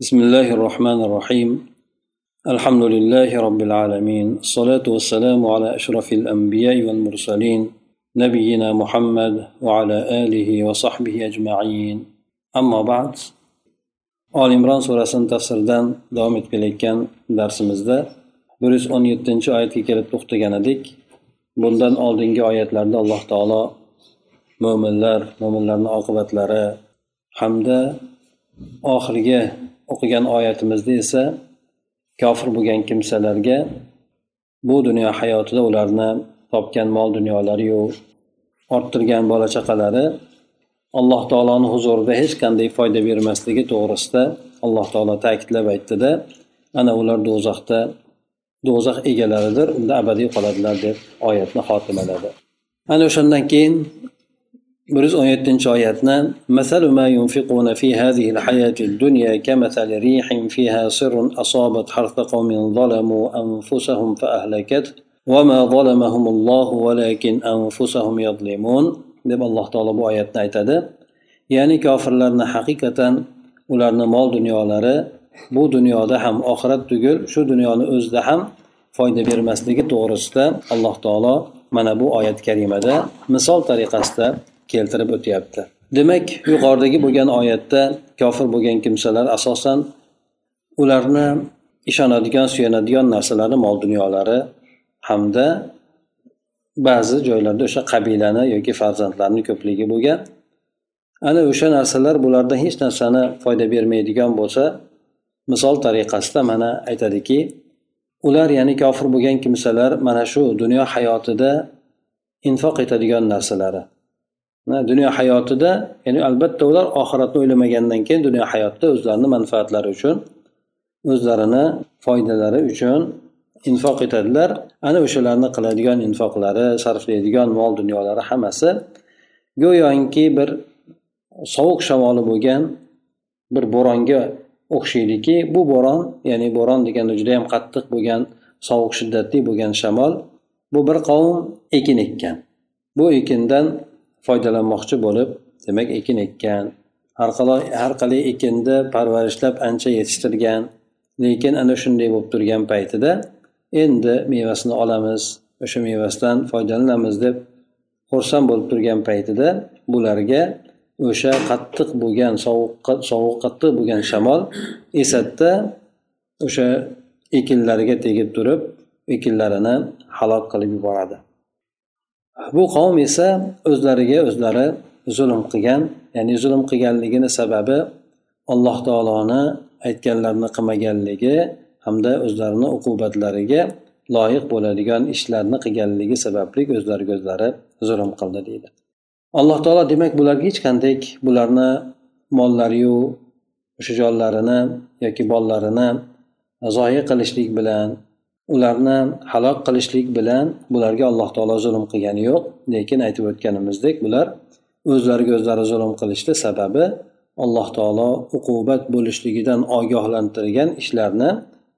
بسم الله الرحمن الرحيم الحمد لله رب العالمين الصلاة والسلام على أشرف الأنبياء والمرسلين نبينا محمد وعلى آله وصحبه أجمعين أما بعد آل عمران سورة tafsiridan davom etib kelayotgan darsimizda bir yuz o'n yettinchi oyatga kelib to'xtagan edik bundan oldingi oyatlarda alloh taolo mo'minlar mo'minlarni oqibatlari hamda oxirgi o'qigan oyatimizda esa kofir bo'lgan kimsalarga bu dunyo hayotida ularni topgan mol dunyolariyu orttirgan bola chaqalari alloh taoloni huzurida hech qanday foyda bermasligi to'g'risida alloh taolo ta'kidlab aytdida ana ular do'zaxda do'zax egalaridir unda abadiy qoladilar deb oyatni xotimaladi. Ana o'shandan keyin bir yuz o'n yettinchi oyatni مثل ما ينفقون في هذه الحياة الدنيا كمثل ريح فيها سر أصابت حرث قوم ظلموا أنفسهم فأهلكت وما ظلمهم الله ولكن أنفسهم يظلمون deb alloh taolo bu oyatni aytadi ya'ni kofirlarni haqiqatan ularni mol dunyolari bu dunyoda ham oxirat tugul shu dunyoni o'zida ham foyda bermasligi to'g'risida alloh taolo mana bu oyat karimada misol tariqasida keltirib o'tyapti. Demak yuqoridagi bo'lgan oyatda kofir bo'lgan kimsalar asosan ularni ishonadigan suyanadigan narsalari mol dunyolari hamda ba'zi joylarda o'sha qabilani yoki farzandlarni ko'pligi bo'lgan. Ana o'sha narsalar bulardan hech narsani foyda bermaydigan bo'lsa misol tariqasida mana aytadiki ular ya'ni kofir bo'lgan kimsalar mana shu dunyo hayotida infoq etadigan narsalari. Dunyo hayotida ya'ni albatta ular oxiratni o'ylamagandan keyin dunyo hayotida o'zlarini manfaatlari uchun o'zlarini foydalari uchun infoq etadilar. Ana o'shalarni qiladigan infoqlari sarflaydigan mol dunyolari hammasi go'yoki bir sovuq shamoli bo'lgan bir bo'ronga o'xshaydiki bu bo'ron ya'ni bo'ron deganda juda yam qattiq bo'lgan sovuq shiddatli bo'lgan shamol bu bir qavm ekin ekkan. Bu ekindan foydalanmoqchi bo'lib demak ekin ekkan. Har qalay har qalay ekinni parvarishlab ancha yetishtirgan. Lekin ana shunday bo'lib turgan paytida endi mevasini olamiz o'sha mevasidan foydalanamiz deb xursand bo'lib turgan paytida bularga o'sha qattiq bo'lgan sovuq sovuq qattiq bo'lgan shamol esatda o'sha ekinlariga tegib turib ekinlarini halok qilib yuboradi. Bu qavm esa o'zlariga o'zlari zulm qilgan ya'ni zulm qilganligini sababi alloh taoloni aytganlarini qilmaganligi hamda o'zlarini uqubatlariga loyiq bo'ladigan ishlarni qilganligi sababli o'zlariga o'zlari zulm qildi deydi. Alloh taolo demak bularga hech qanday bularni mollariyu o'sha jonlarini yoki bollarini zoya qilishlik bilan ularni halok qilishlik bilan bularga alloh taolo zulm qilgani yo'q lekin aytib o'tganimizdek bular o'zlariga o'zlari zulm qilishdi sababi alloh taolo uqubat bo'lishligidan ogohlantirgan ishlarni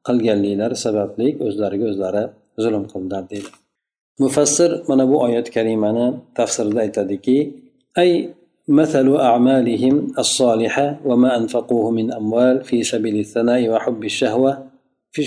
qilganliklari sababli o'zlariga o'zlari zulm qildilar deydi mufassir mana bu oyat karimani tafsirida aytadiki ay مثل أعمالهم الصالحة وما أنفقوه من أموال في سبيل الثناء وحب الشهوة في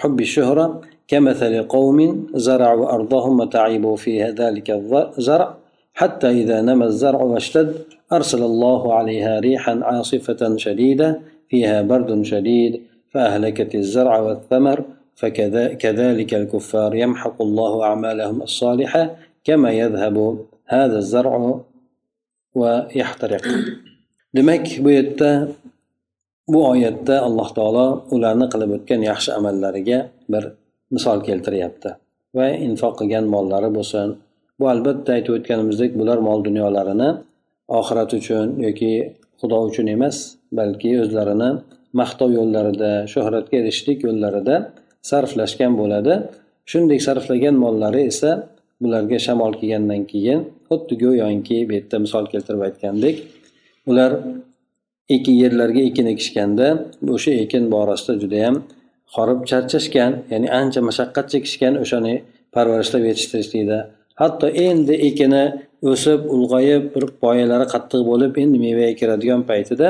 حب الشهرة كمثل قوم زرعوا أرضهم وتعبوا فيها ذلك الزرع حتى إذا نمى الزرع واشتد أرسل الله عليها ريحا عاصفة شديدة فيها برد شديد فأهلكت الزرع والثمر فكذلك الكفار يمحق الله أعمالهم الصالحة كما يذهب هذا الزرع ويحترق. bu yerda bu oyatda alloh taolo ularni qilib o'tgan yaxshi amallariga bir misol keltiryapti. Va infoq qilgan mollari bo'lsin. Bu albatta aytib o'tganimizdek bular mol dunyolarini oxirat uchun yoki xudo uchun emas balki o'zlarini maqtov yo'llarida shuhratga erishishlik yo'llarida sarflashgan bo'ladi. Shunday sarflagan mollari esa bularga shamol kelgandan keyin xuddi go'yoki bu yerda misol keltirib aytgandek ular ekin yerlarga ekin ekishganda o'sha ekin borasida judayam horib charchashgan ya'ni ancha mashaqqat chekishgan o'shani parvarishlab yetishtirishlikda. Hatto endi ekini o'sib ulg'ayib bir poyalari qattiq bo'lib endi mevaga kiradigan paytida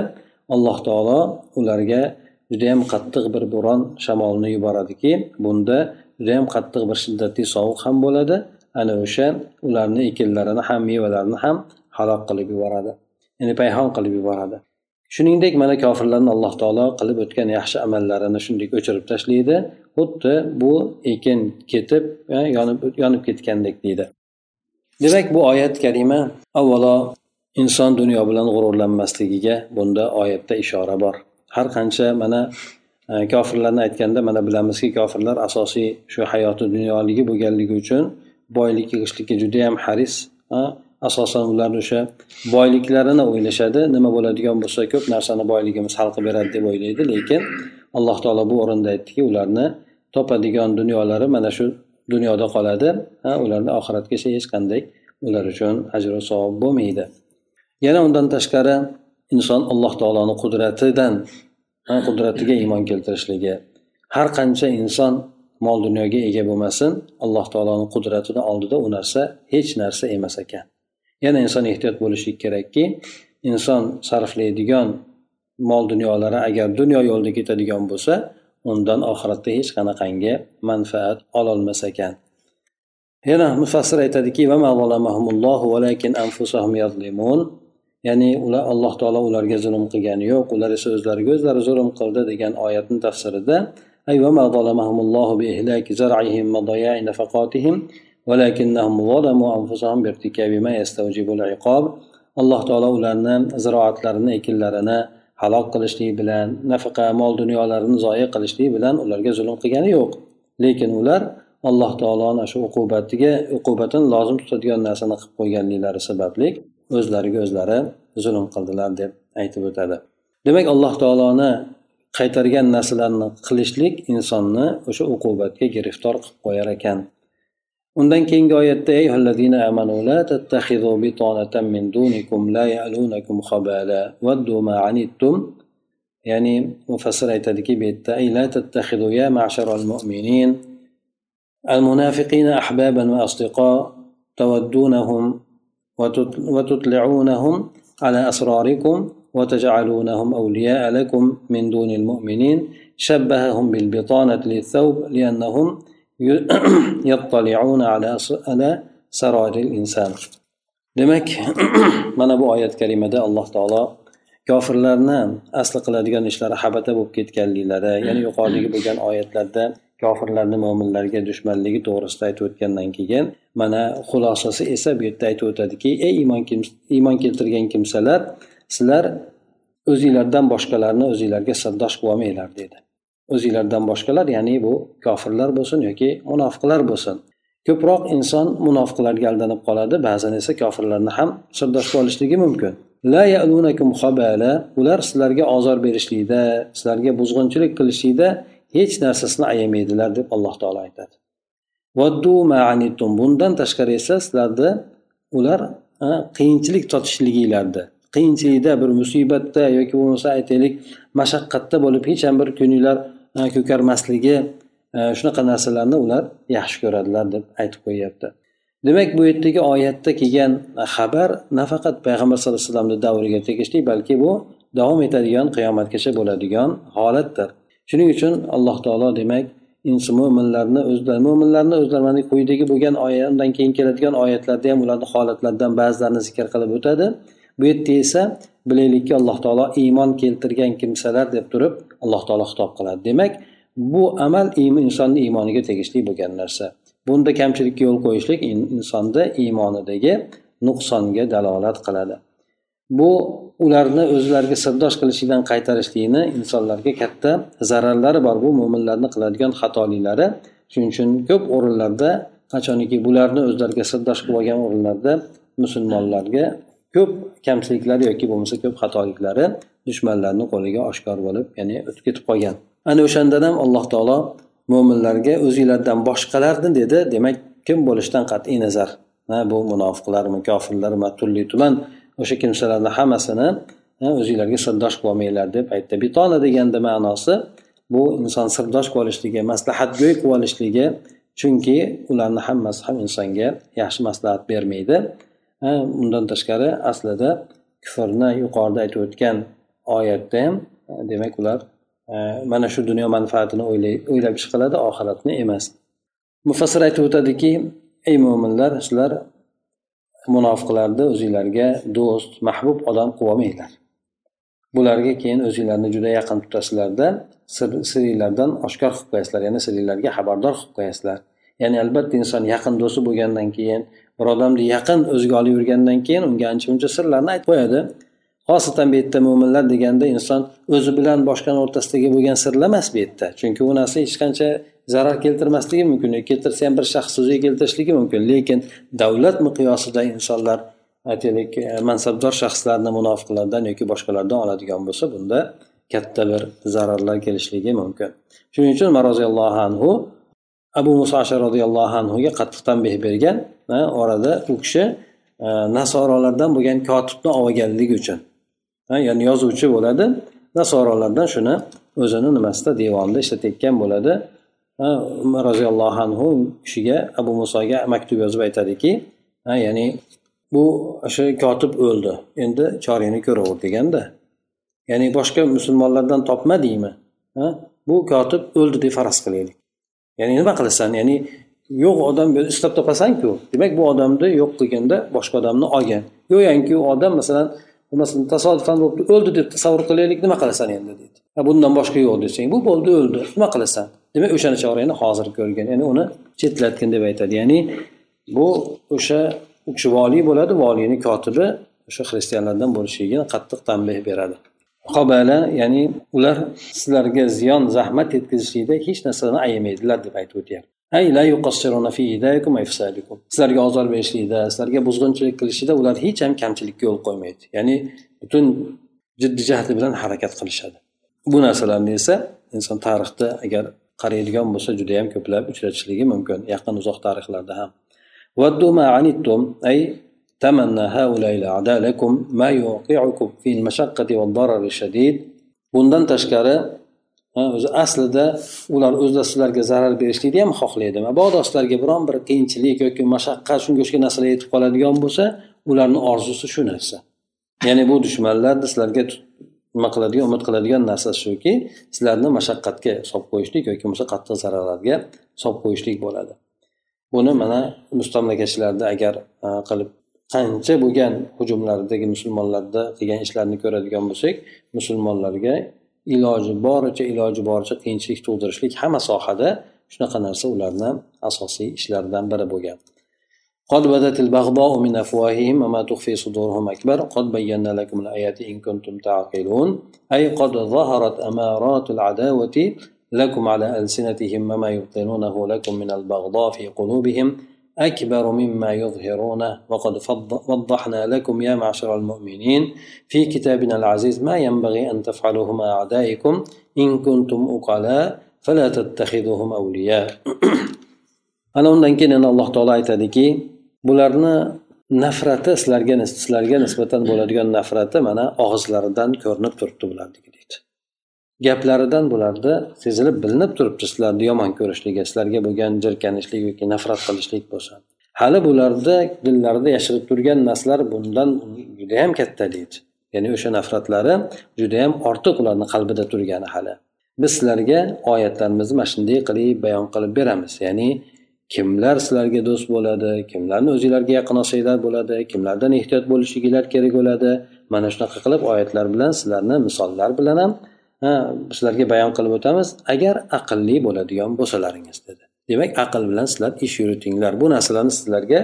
alloh taolo ularga judayam qattiq bir bo'ron shamolni yuboradiki bunda judayam qattiq bir shiddatli sovuq ham bo'ladi. Ana o'sha ularni ekinlarini ham mevalarini ham halok qilib yuboradi ya'ni payhon qilib yuboradi. Shuningdek mana kofirlarni alloh taolo qilib o'tgan yaxshi amallarini shunday o'chirib tashlaydi. Xuddi bu ekin ketib e, yonib yonib ketgandek deydi. Demak bu oyat karima avvalo inson dunyo bilan g'ururlanmasligiga bunda oyatda ishora bor. Har qancha mana e, kofirlarni aytganda mana bilamizki kofirlar asosiy shu hayoti dunyoligi bo'lganligi uchun boylik yig'ishlikka judayam haris asosan ular o'sha boyliklarini o'ylashadi. Nima bo'ladigan bo'lsa ko'p narsani boyligimiz hal qilib beradi deb o'ylaydi. Lekin alloh taolo bu o'rinda aytdiki ularni topadigan dunyolari mana shu dunyoda qoladi. Ularni oxiratgacha hech qanday ular uchun ajru savob bo'lmaydi. Yana undan tashqari inson alloh taoloni qudratidan qudratiga iymon keltirishligi. Har qancha inson mol dunyoga ega bo'lmasin alloh taoloni qudratini oldida u narsa hech narsa emas ekan. yana inson ehtiyot bo'lishlik kerakki inson sarflaydigan mol dunyolari agar dunyo yo'lida ketadigan bo'lsa undan oxiratda hech qanaqangi manfaat ololmas ekan yana mufassir aytadiki ya'ni ular alloh taolo ularga zulm qilgani yo'q ular esa o'zlariga o'zlari zulm qildi degan oyatni tafsirida أي وما ظلمهم الله بإهلاك زرعهم وضياع نفقاتهم ولكنهم ظلموا أنفسهم بارتكاب ما يستوجب العقاب alloh taolo ularni ziroatlarini ekinlarini halok qilishlik bilan nafaqa mol dunyolarini zoya qilishlik bilan ularga zulm qilgani yo'q lekin ular alloh taoloni shu uqubatiga uqubatini lozim tutadigan narsani qilib qo'yganliklari sababli o'zlariga o'zlari zulm qildilar deb aytib o'tadi demak alloh taoloni qaytargan narsalarni qilishlik insonni o'sha uqubatga giriftor qilib qo'yar ekan Undan keyingi oyatda ey amanu la tattakhidhu bitonatan min dunikum la ya'lunakum khabala waddu ma anittum ya'ni mufassir aytadiki bu yerda ay la tattakhidhu ya ma'sharal mu'minin المنافقين أحبابا وأصدقاء تودونهم وتطلعونهم على أسراركم وتجعلونهم أولياء لكم من دون المؤمنين شبههم بالبطانة للثوب لأنهم ala demak mana bu oyat kalimada alloh taolo kofirlarni asli qiladigan ishlari habata bo'lib ketganliklari ya'ni yuqoridagi bo'lgan oyatlarda kofirlarni mo'minlarga dushmanligi to'g'risida aytib o'tgandan keyin mana xulosasi esa bu yerda aytib o'tadiki ey iymon iymon keltirgan kimsalar sizlar o'zinglardan boshqalarni o'zinglarga sirdosh qilolmanglar dedi. O'zinglardan boshqalar ya'ni bu kofirlar bo'lsin yoki munofiqlar bo'lsin. Ko'proq inson munofiqlarga aldanib qoladi ba'zan esa kofirlarni ham sirdosh bo'lishligi mumkin. La ular sizlarga ozor berishlikda sizlarga buzg'unchilik qilishlikda hech narsasini ayamaydilar deb alloh taolo aytadi. Bundan tashqari esa sizlarni ular qiyinchilik totishliginglarni qiyinchilikda bir musibatda yoki bo'lmasa aytaylik mashaqqatda bo'lib hech ham bir ko'ngillar e, ko'karmasligi e, shunaqa narsalarni ular yaxshi ko'radilar deb aytib qo'yyapti. Demak bu yerdagi oyatda kelgan xabar nafaqat payg'ambar sallallohu alayhi vasallamni davriga tegishli balki bu davom etadigan qiyomatgacha bo'ladigan holatdir. Shuning uchun alloh taolo demak mo'minlarni o'zlari mo'minlarni o'zlari mana quyidagi bo'lgan oyatdan undan keyin keladigan oyatlarda ham ularni holatlaridan ba'zilarini zikr qilib o'tadi. Bu yerda esa bilaylikki alloh taolo iymon keltirgan kimsalar deb turib alloh taolo xitob qiladi. Demak bu amal insonni iymoniga tegishli bo'lgan narsa. Bunda kamchilikka yo'l qo'yishlik insonni iymonidagi nuqsonga dalolat qiladi. Bu ularni o'zlariga sirdosh qilishlikdan qaytarishlikni insonlarga katta zararlari bor. Bu mo'minlarni qiladigan xatoliklari shuning uchun ko'p o'rinlarda qachoniki bularni o'zlariga sirdosh qilib olgan o'rinlarda musulmonlarga ko'p kamchiliklari yoki bo'lmasa ko'p xatoliklari dushmanlarni qo'liga oshkor bo'lib ya'ni o'tib ketib qolgan. Ana o'shandan ham alloh taolo mo'minlarga o'zinglardan boshqalarni dedi. Demak kim bo'lishidan qat'iy nazar? Ha bu munofiqlarmi kofirlarmi turli tuman o'sha kimsalarni hammasini o'zinglarga sirdosh qilib olmanglar deb aytdi. Bitona deganda ma'nosi bu inson sirdosh qilib olishligi maslahatgo'y qilib olishligi chunki ularni hammasi ham insonga yaxshi maslahat bermaydi. Undan tashqari aslida kufrni yuqorida aytib o'tgan oyatda ham demak ular mana shu dunyo manfaatini o'ylab ish qiladi oxiratni emas. Mufassir aytib o'tadiki ey mo'minlar sizlar munofiqlarni o'zinglarga do'st mahbub odam qilib olmanglar bularga keyin o'zinglarni juda yaqin tutasizlarda siringlardan oshkor qilib qo'yasizlar ya'ni siringlarga xabardor qilib qo'yasizlar. Ya'ni albatta inson yaqin do'sti bo'lgandan keyin bir odamni yaqin o'ziga olib yurgandan keyin unga ancha muncha sirlarni aytib qo'yadi. Xosatan bu yerda mo'minlar deganda inson o'zi bilan boshqani o'rtasidagi bo'lgan sirlar emas bu yerda. Chunki u narsa hech qancha zarar keltirmasligi mumkin keltirsa ham bir shaxs o'ziga keltirishligi mumkin. Lekin davlat miqyosida insonlar aytaylik e, mansabdor shaxslarni munofiqlardan yoki boshqalardan oladigan bo'lsa bunda katta bir zararlar kelishligi mumkin. Shuning uchun umar roziyallohu anhu abu muso ashar roziyallohu anhuga qattiq tanbeh bergan orada u kishi e, nasorolardan bo'lgan kotibni olganligi uchun ya'ni yozuvchi bo'ladi. Nasorolardan shuni o'zini nimasida devonida ishlatayotgan bo'ladi. Umar roziyallohu anhu kishiga abu musoga maktub yozib aytadiki ya'ni bu o'sha kotib o'ldi endi choringni ko'raver deganda. Ya'ni boshqa musulmonlardan topmadingmi bu kotib o'ldi deb faraz qilaylik. Ya'ni nima qilasan? Ya'ni yo'q odam istab topasanku demak bu odamni yo'q qilganda boshqa odamni olgan. Go'yoki u odam masalan masalan tasodifan bo'libdi o'ldi deb tasavvur qilaylik nima qilasan endi deydi. Bundan boshqa yo'q desang bu bo'ldi o'ldi nima qilasan? Demak o'shani chorani hozir ko'rgin. Ya'ni uni chetlatgin deb aytadi. Ya'ni bu o'sha u kishi voliy bo'ladi voliyni kotibi o'sha xristianlardan bo'lishligini qattiq tanbeh beradi. Qobala ya'ni ular sizlarga ziyon zahmat yetkazishlikda hech narsani ayamaydilar deb aytib o'tyapti. Sizlarga ozor berishlikda sizlarga buzg'unchilik qilishida ular hech ham kamchilikka yo'l qo'ymaydi. Ya'ni butun jiddiy jahdi bilan harakat qilishadi. Bu narsalarni esa inson tarixda agar qaraydigan bo'lsa juda yam ko'plab uchratishligi mumkin yaqin uzoq tarixlarda ham. Ay تمنى هؤلاء الأعداء لكم ما يوقعكم في المشقة والضرر الشديد bundan tashqari o'zi aslida ular o'zlari sizlarga zarar berishlikni ham xohlaydi mabodo sizlarga biron bir qiyinchilik yoki mashaqqat shunga o'xshagan narsalar yetib qoladigan bo'lsa ularni orzusi shu narsa ya'ni bu dushmanlarni sizlarga nima qiladigan umid qiladigan narsasi shuki sizlarni mashaqqatga solib qo'yishlik yoki bo'lmasa qattiq zararlarga solib qo'yishlik bo'ladi buni mana mustamlakachilarda agar qilib qancha bo'lgan hujumlardagi musulmonlarda qilgan ishlarini ko'radigan bo'lsak musulmonlarga iloji boricha iloji boricha qiyinchilik tug'dirishlik hamma sohada shunaqa narsa ularni asosiy ishlaridan biri bo'lgan قد بدت البغضاء من أفواههم وما تخفي صدورهم أكبر قد بينا لكم الآيات إن كنتم تعقلون أي قد ظهرت أمارات العداوة لكم على ألسنتهم وما يبطنونه لكم من البغضاء في قلوبهم أكبر مما يظهرونه وقد وضحنا لكم يا معشر المؤمنين في كتابنا العزيز ما ينبغي أن تفعلوه مع أعدائكم إن كنتم أقلاء فلا تتخذوهم أولياء ana undan keyin yana alloh taolo aytadiki bularni nafrati sizlarga sizlarga nisbatan bo'ladigan nafrati mana og'izlaridan ko'rinib turibdi bularniki deydi Gaplaridan bularni sezilib bilinib turibdi sizlarni yomon ko'rishligi sizlarga bo'lgan jirkanishlik yoki nafrat qilishlik bo'lsa. Hali bularni dillarida yashirib turgan narsalar bundan judayam katta deydi. Ya'ni o'sha nafratlari judayam ortiq ularni qalbida turgani hali. Biz sizlarga oyatlarimizni mana shunday qilib bayon qilib beramiz. Ya'ni kimlar sizlarga do'st bo'ladi kimlarni o'zinglarga yaqin olsanglar bo'ladi kimlardan ehtiyot bo'lishliginglar kerak bo'ladi. Mana shunaqa qilib oyatlar bilan sizlarni misollar bilan ham sizlarga bayon qilib o'tamiz agar aqlli bo'ladigan bo'lsalaringiz dedi. Demak aql bilan sizlar ish yuritinglar. Bu narsalarni sizlarga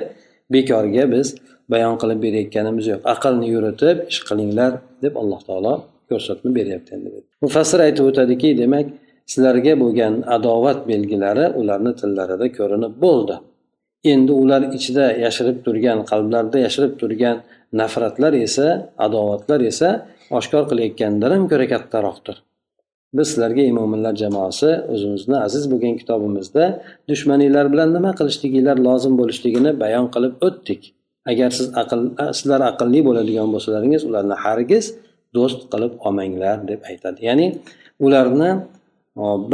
bekorga biz bayon qilib berayotganimiz yo'q. Aqlni yuritib ish qilinglar deb alloh taolo ko'rsatma beryapti endi mufassir aytib o'tadiki demak sizlarga bo'lgan adovat belgilari ularni tillarida ko'rinib bo'ldi. Endi ular ichida yashirib turgan qalblarida yashirib turgan nafratlar esa adovatlar esa oshkor qilayotgandan ham ko'ra kattaroqdir. Biz sizlarga ey mo'minlar jamoasi o'zimizni aziz bo'lgan kitobimizda dushmaninglar bilan nima qilishliginglar lozim bo'lishligini bayon qilib o'tdik. Agar siz aql sizlar aqlli bo'ladigan bo'lsalaringiz ularni hargiz do'st qilib olmanglar deb aytadi. Ya'ni ularni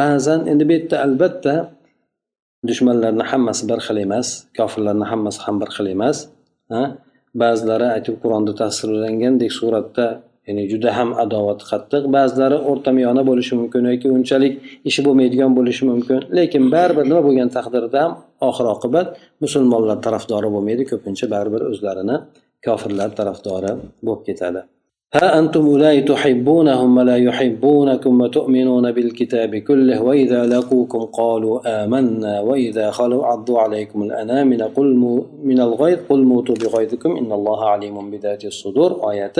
ba'zan endi bu yerda albatta dushmanlarni hammasi bir xil emas kofirlarni hammasi ham bir xil emas ba'zilari aytib qur'onda tasvirlangandek suratda ya'ni juda ham adovat qattiq ba'zilari o'rtamiyona bo'lishi mumkin yoki unchalik ishi bo'lmaydigan bo'lishi mumkin lekin baribir nima bo'lgan taqdirda ham oxir oqibat musulmonlar tarafdori bo'lmaydi ko'pincha baribir o'zlarini kofirlar tarafdori bo'lib ketadi ها أنتم أولئك تحبونهم ولا يحبونكم وتؤمنون بالكتاب كله وإذا لقوكم قالوا آمنا وإذا خلوا عضوا عليكم الأنامل قل من الغيظ قل موتوا بغيظكم إن الله عليم بذات الصدور آية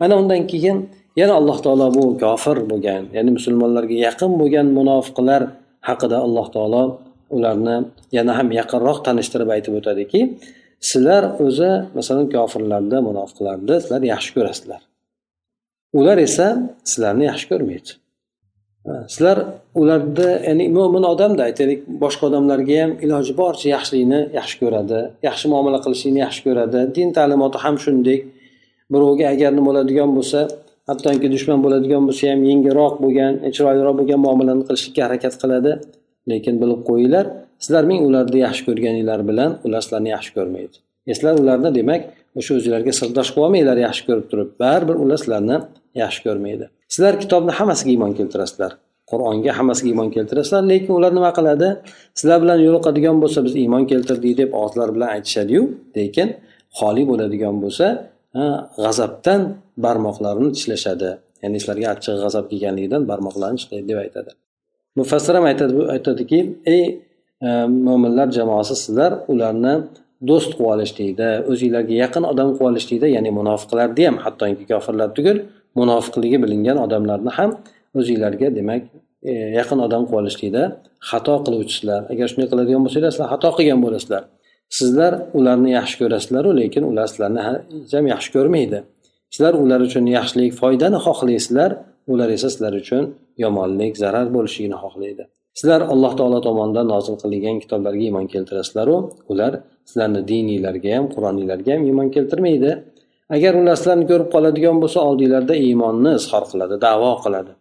mana undan keyin yana alloh taolo bu kofir bo'lgan ya'ni musulmonlarga yaqin bo'lgan munofiqlar haqida alloh taolo ularni yana ham yaqinroq tanishtirib aytib o'tadiki sizlar o'zi masalan kofirlarni munofiqlarni sizlar yaxshi ko'rasizlar. Ular esa sizlarni yaxshi ko'rmaydi. Sizlar ularni ya'ni mo'min odamda aytaylik boshqa odamlarga ham iloji boricha yaxshilikni yaxshi ko'radi yaxshi muomala qilishlikni yaxshi ko'radi din ta'limoti ham shunday. Birovga agar nima bo'ladigan bo'lsa hattoki dushman bo'ladigan bo'lsa ham yengilroq bo'lgan chiroyliroq bo'lgan muomalani qilishlikka harakat qiladi. Lekin bilib qo'yinglar sizlar ming ularni yaxshi ko'rganinglar bilan ular sizlarni yaxshi ko'rmaydi. Sizlar ularni demak o'sha o'zinglarga sirdosh qilib olmanglar yaxshi ko'rib turib. Baribir ular sizlarni yaxshi ko'rmaydi. Sizlar kitobni hammasiga iymon keltirasizlar. Qur'onga hammasiga iymon keltirasizlar lekin ular nima qiladi? Sizlar bilan yo'liqadigan bo'lsa biz iymon keltirdik deb og'izlari bilan aytishadiyu lekin xoli bo'ladigan bo'lsa g'azabdan barmoqlarini tishlashadi. Ya'ni sizlarga achchiq g'azab kelganligidan barmoqlarini tishlaydi deb aytadi. Mufassir ham aytadi aytadiki ey e, mo'minlar jamoasi sizlar ularni do'st qilib olishlikda o'zinglarga yaqin odam qilib olishlikda ya'ni munofiqlarni ham hattoki kofirlar tugul munofiqligi bilingan odamlarni ham o'zinglarga demak e, yaqin odam qilib olishlikda xato qiluvchisizlar. Agar shunday qiladigan bo'lsanglar sizlar xato qilgan bo'lasizlar. Sizlar ularni yaxshi ko'rasizlaru lekin ular sizlarni ham yaxshi ko'rmaydi. Sizlar ular uchun yaxshilik foydani xohlaysizlar ular esa sizlar uchun yomonlik zarar bo'lishligini xohlaydi. Sizlar alloh taolo tomonidan nozil qilingan kitoblarga iymon keltirasizlaru ular sizlarni diniylarga ham qur'oniylarga ham iymon keltirmaydi. Agar ular sizlarni ko'rib qoladigan bo'lsa oldinglarda iymonni izhor qiladi davo qiladi.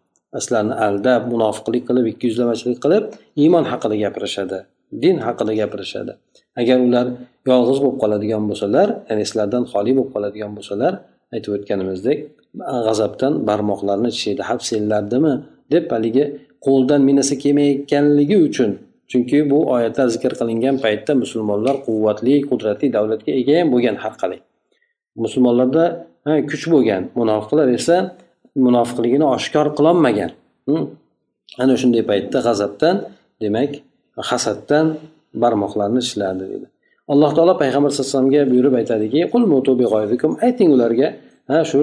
Sizlarni aldab munofiqlik qilib ikki yuzlamachilik qilib iymon haqida gapirishadi din haqida gapirishadi. Agar ular yolg'iz bo'lib qoladigan bo'lsalar ya'ni sizlardan xoli bo'lib qoladigan bo'lsalar aytib o'tganimizdek g'azabdan barmoqlarini tishlaydi hab senlardimi deb haligi qo'ldan minasi kelmayotganligi uchun. Chunki bu oyatlar zikr qilingan paytda musulmonlar quvvatli qudratli davlatga ega ham bo'lgan har qalay. Musulmonlarda kuch bo'lgan munofiqlar esa munofiqligini oshkor qilolmagan. Hm? Ana shunday paytda g'azabdan demak hasaddan barmoqlarini ishlardi deydi alloh taolo payg'ambar sallallohu alayhi vasallamga buyurib aytadiki ayting ularga ha shu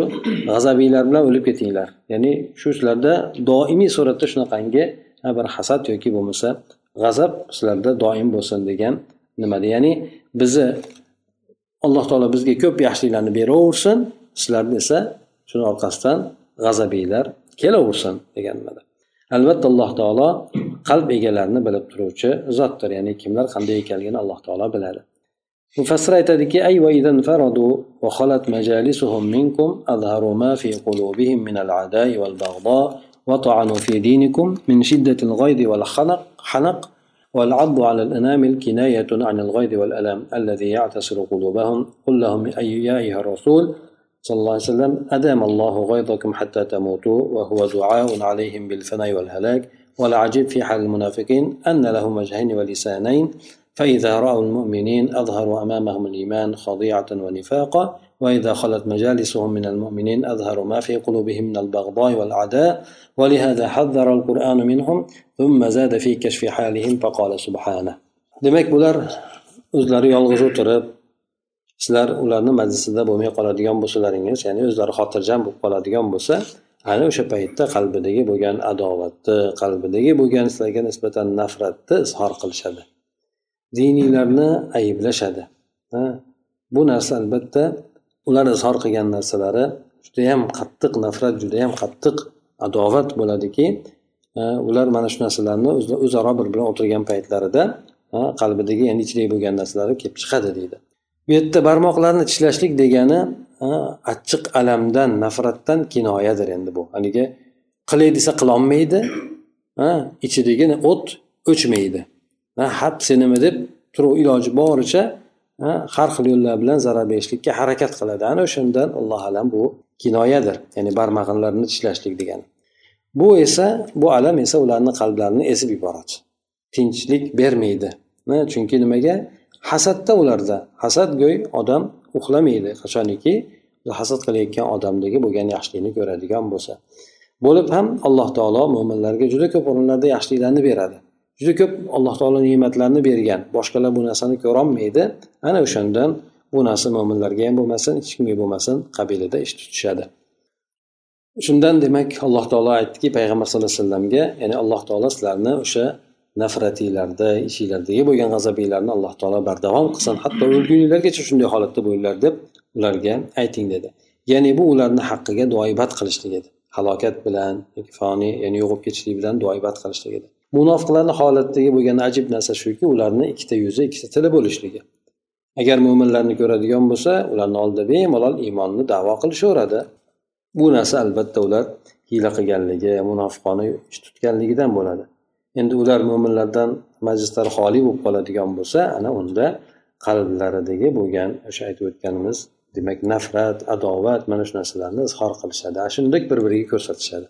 g'azabinglar bilan o'lib ketinglar ya'ni shu sizlarda doimiy suratda shunaqangi bir hasad yoki bo'lmasa g'azab sizlarda doim bo'lsin degan nimada ya'ni bizni alloh taolo bizga ko'p yaxshiliklarni beraversin sizlarni esa shuni orqasidan g'azabinglar kelaversin degan nimada albatta alloh taolo qalb egalarini bilib turuvchi zotdir ya'ni kimlar qanday ekanligini alloh taolo biladi. Mufassir aytadiki وطعنوا في دينكم من شدة الغيظ والخنق حنق والعض على الأنامل كناية عن الغيظ والألم الذي يعتصر قلوبهم قل لهم أي يا أيها الرسول صلى الله عليه وسلم أدام الله غيظكم حتى تموتوا وهو دعاء عليهم بالفناء والهلاك والعجيب في حال المنافقين أن لهم وجهين ولسانين فإذا رأوا المؤمنين أظهروا أمامهم الإيمان خضيعة ونفاقا وإذا خلت مجالسهم من المؤمنين أظهروا ما في قلوبهم من البغضاء والعداء ولهذا حذر القرآن منهم ثم زاد في كشف حالهم فقال سبحانه. Demak bular o'zlari yolg'iz o'tirib sizlar ularni majlisida bo'lmay qoladigan bo'lsalaringiz ya'ni o'zlari xotirjam bo'lib qoladigan bo'lsa ana o'sha paytda qalbidagi bo'lgan adovatni qalbidagi bo'lgan sizlarga nisbatan nafratni izhor qilishadi. Diniylarni ayblashadi. Bu narsa albatta ular izhor qilgan narsalari judayam qattiq nafrat judayam qattiq adovat bo'ladiki ular mana shu narsalarni o'zaro bir bilan o'tirgan paytlarida qalbidagi ya'ni ichidagi bo'lgan narsalari kelib chiqadi deydi. Bu yerda barmoqlarni tishlashlik degani achchiq alamdan nafratdan kinoyadir endi bu. Haligi qilay desa qilolmaydi ichidagi o't o'chmaydi. Hap senimi deb turib iloji boricha har xil yo'llar bilan zarar berishlikka harakat qiladi. Ana o'shandan allohu alam bu kinoyadir ya'ni barmag'inlarini tishlashlik degani. Bu esa bu alam esa ularni qalblarini ezib yuboradi tinchlik bermaydi. Chunki nimaga? Hasadda ularda. Hasad go'y odam uxlamaydi qachoniki? Hasad qilayotgan odamdagi bo'lgan yaxshilikni ko'radigan bo'lsa. Bo'lib ham alloh taolo mo'minlarga juda ko'p o'rinlarda yaxshiliklarni beradi. Juda ko'p alloh taolo ne'matlarni bergan. Boshqalar bu narsani ko'rolmaydi. Ana o'shandan bu narsa mo'minlarga ham bo'lmasin hech kimga bo'lmasin qabilida ish tutishadi. Shundan demak alloh taolo aytdiki payg'ambar sallallohu alayhi vasallamga ya'ni alloh taolo sizlarni o'sha nafratinglarda ishinglardagi bo'lgan g'azabinglarni alloh taolo bardavom qilsin. Hatto o'lguninglargacha shunday holatda bo'linglar deb ularga ayting dedi. Ya'ni bu ularni haqqiga duoibat qilishlik edi. Halokat bilan foniy ya'ni yo'qolib ketishlik bilan duoibat qilishlik edi. Munofiqlarni holatdagi bo'lgan ajib narsa shuki ularni ikkita yuzi ikkita tili bo'lishligi. Agar mo'minlarni ko'radigan bo'lsa ularni oldida bemalol iymonni davo qilishaveradi. Bu narsa albatta ular hiyla qilganligi munofiqona ish tutganligidan bo'ladi. Endi ular mo'minlardan majlislar xoli bo'lib qoladigan bo'lsa ana unda qalblaridagi bo'lgan o'sha aytib o'tganimiz demak nafrat adovat mana shu narsalarni izhor qilishadi shunday bir biriga ko'rsatishadi.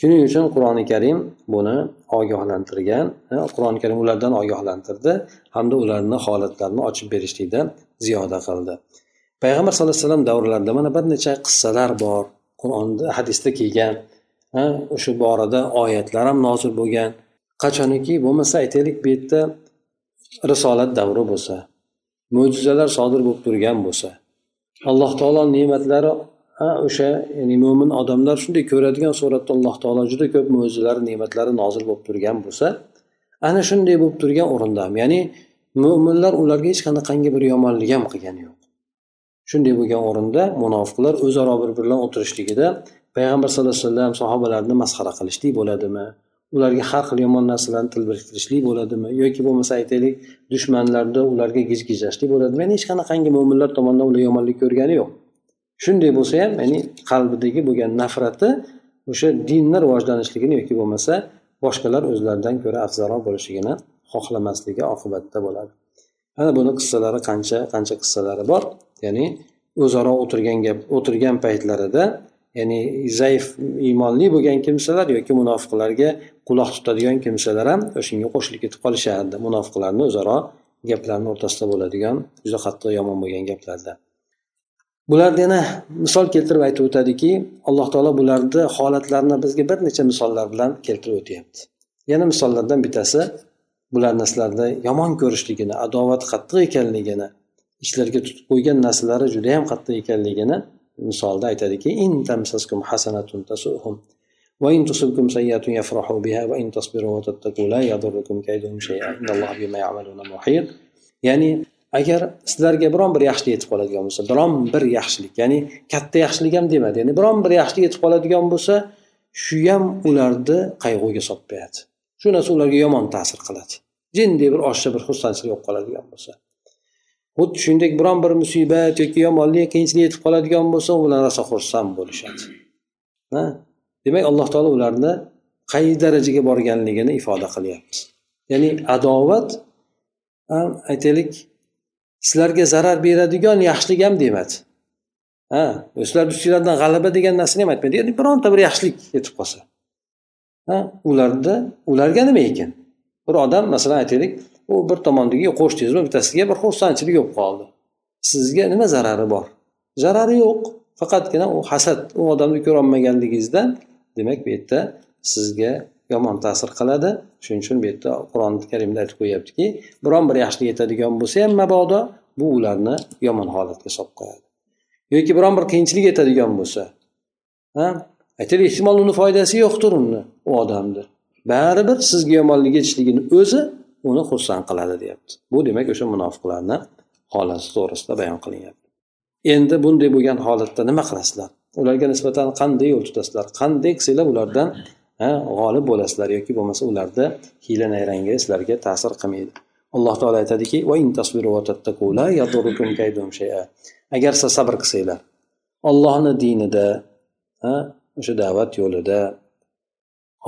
Shuning uchun qur'oni karim buni ogohlantirgan qur'oni karim ulardan ogohlantirdi hamda ularni holatlarini ochib berishlikda ziyoda qildi. Payg'ambar sallallohu alayhi vasallam davrlarida mana bir necha qissalar bor qur'onda hadisda kelgan. O'sha borada oyatlar ham nozil bo'lgan. Qachoniki bo'lmasa aytaylik bu yerda risolat davri bo'lsa mo'jizalar sodir bo'lib turgan bo'lsa alloh taolo ne'matlari o'sha ya'ni mo'min odamlar shunday ko'radigan suratda alloh taolo juda ko'p mo'jizalar ne'matlari nozil bo'lib turgan bo'lsa ana shunday bo'lib turgan o'rinda ham ya'ni mo'minlar ularga hech qanaqangi bir yomonlik ham qilgani yo'q. Shunday bo'lgan o'rinda munofiqlar o'zaro bir biri bilan o'tirishligida payg'ambar sallallohu alayhi vasallam sahobalarni masxara qilishlik bo'ladimi? Ularga har xil yomon narsalarni til biriktirishlik bo'ladimi? Yoki bo'lmasa aytaylik dushmanlarni ularga gijgijlashlik bo'ladimi? Ya'ni hech qanaqangi mo'minlar tomonidan ular yomonlik ko'rgani yo'q. Shunday bo'lsa ham ya'ni qalbidagi bo'lgan nafrati o'sha dinni rivojlanishligini yoki bo'lmasa boshqalar o'zlaridan ko'ra afzalroq bo'lishligini xohlamasligi oqibatida bo'ladi. Ana buni qissalari qancha qancha qissalari bor? Ya'ni o'zaro o'tirgan gap o'tirgan paytlarida ya'ni zaif iymonli bo'lgan kimsalar yoki munofiqlarga quloq tutadigan kimsalar ham o'shanga qo'shilib ketib qolishardi. Munofiqlarni o'zaro gaplarni o'rtasida bo'ladigan juda qattiq yomon bo'lgan gaplarda bularni yana misol keltirib aytib o'tadiki alloh taolo bularni holatlarini bizga bir necha misollar bilan keltirib o'tyapti. Yana misollardan bittasi bularni sizlarda yomon ko'rishligini adovat qattiq ekanligini ichlariga tutib qo'ygan narsalari judayam qattiq ekanligini misolda aytadiki وإن تصبكم سيئة يفرحوا بها وإن تصبروا وتتقوا لا يضركم كيدهم شيئا إن الله بما يعملون محيط ya'ni agar sizlarga biron bir yaxshilik yetib qoladigan bo'lsa biron bir yaxshilik ya'ni katta yaxshilik ham demadi ya'ni biron bir yaxshilik yetib qoladigan bo'lsa shu ham ularni qayg'uga solib qo'yadi shu narsa ularga yomon ta'sir qiladi jinday bir oshcha bir xursandchilik bo'lib qoladigan bo'lsa Xuddi shuningdek biron bir musibat yoki yomonlik qiyinchilik yetib qoladigan bo'lsa u bilan rosa xursand bo'lishadi. Demak alloh taolo ularni qay darajaga borganligini ifoda qilyapti. Ya'ni adovat ham aytaylik sizlarga zarar beradigan yaxshilik ham demadi. Ha sizlarni ustinglardan g'alaba degan narsani ham aytmadi ya'ni bironta bir yaxshilik yetib qolsa. Ha ularda ularga nima ekan? Bir odam masalan aytaylik u bir tomondagi qo'shdingizmi bittasiga bir xursandchilik bo'lib qoldi. Sizga nima zarari bor? Zarari yo'q. Faqatgina u hasad u odamni ko'rolmaganligingizdan demak bu yerda sizga yomon ta'sir qiladi. Shuning uchun bu yerda qur'oni karimda aytib qo'yyaptiki biron bir yaxshilik yetadigan bo'lsa ham mabodo bu ularni yomon holatga solib qo'yadi. Yoki biron bir qiyinchilik yetadigan bo'lsa ha? Aytaylik ehtimol uni foydasi yo'qdir uni u odamni. Baribir sizga yomonlik yetishligini o'zi uni xursand qiladi deyapti. Bu demak o'sha munofiqlarni holati to'g'risida bayon qilinyapti. Endi bunday bo'lgan holatda nima qilasizlar? Ularga nisbatan qanday yo'l tutasizlar? Qanday qilsanglar ulardan g'olib bo'lasizlar yoki bo'lmasa ularni hiyla nayrangi sizlarga ta'sir qilmaydi. Alloh taolo aytadiki agar siz sabr qilsanglar ollohni dinida o'sha da'vat yo'lida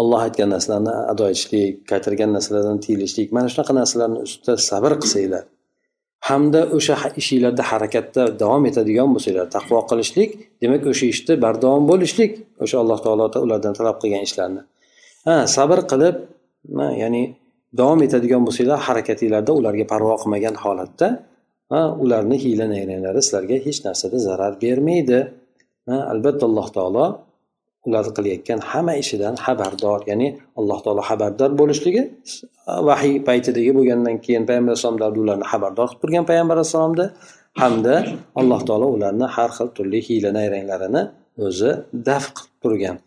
olloh aytgan narsalarni ado etishlik qaytargan narsalardan tiyilishlik mana shunaqa narsalarni ustida sabr qilsanglar hamda o'sha ishinglarda harakatda davom etadigan bo'lsanglar taqvo qilishlik demak o'sha ishda bardavom bo'lishlik o'sha alloh taolo ulardan talab qilgan ishlarni. Ha sabr qilib ya'ni davom etadigan bo'lsanglar harakatinglarda ularga parvo qilmagan holatda ularni hiyla nayranglari sizlarga hech narsada zarar bermaydi. Albatta alloh taolo ular qilayotgan hamma ishidan xabardor ya'ni alloh taolo xabardor bo'lishligi vahiy paytidagi bo'lgandan keyin payg'ambar alayhisalom ularni xabardor qilib turgan payg'ambar alayhissalomni hamda alloh taolo ularni har xil turli hiyla nayranglarini o'zi daf qilib turgan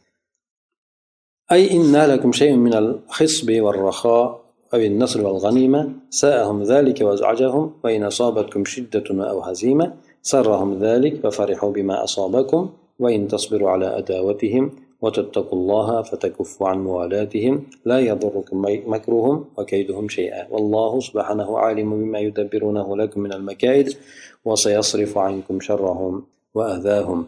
أي إن لكم شيء من الخصب والرخاء أو النصر والغنيمة ساءهم ذلك وأزعجهم وإن أصابتكم شدة أو هزيمة سرهم ذلك ففرحوا بما أصابكم وإن تصبروا على أداوتهم وتتقوا الله فتكفوا عن موالاتهم لا يضركم مكرهم وكيدهم شيئا. والله سبحانه عالم بما يدبرونه لكم من المكائد وسيصرف عنكم شرهم وأذاهم.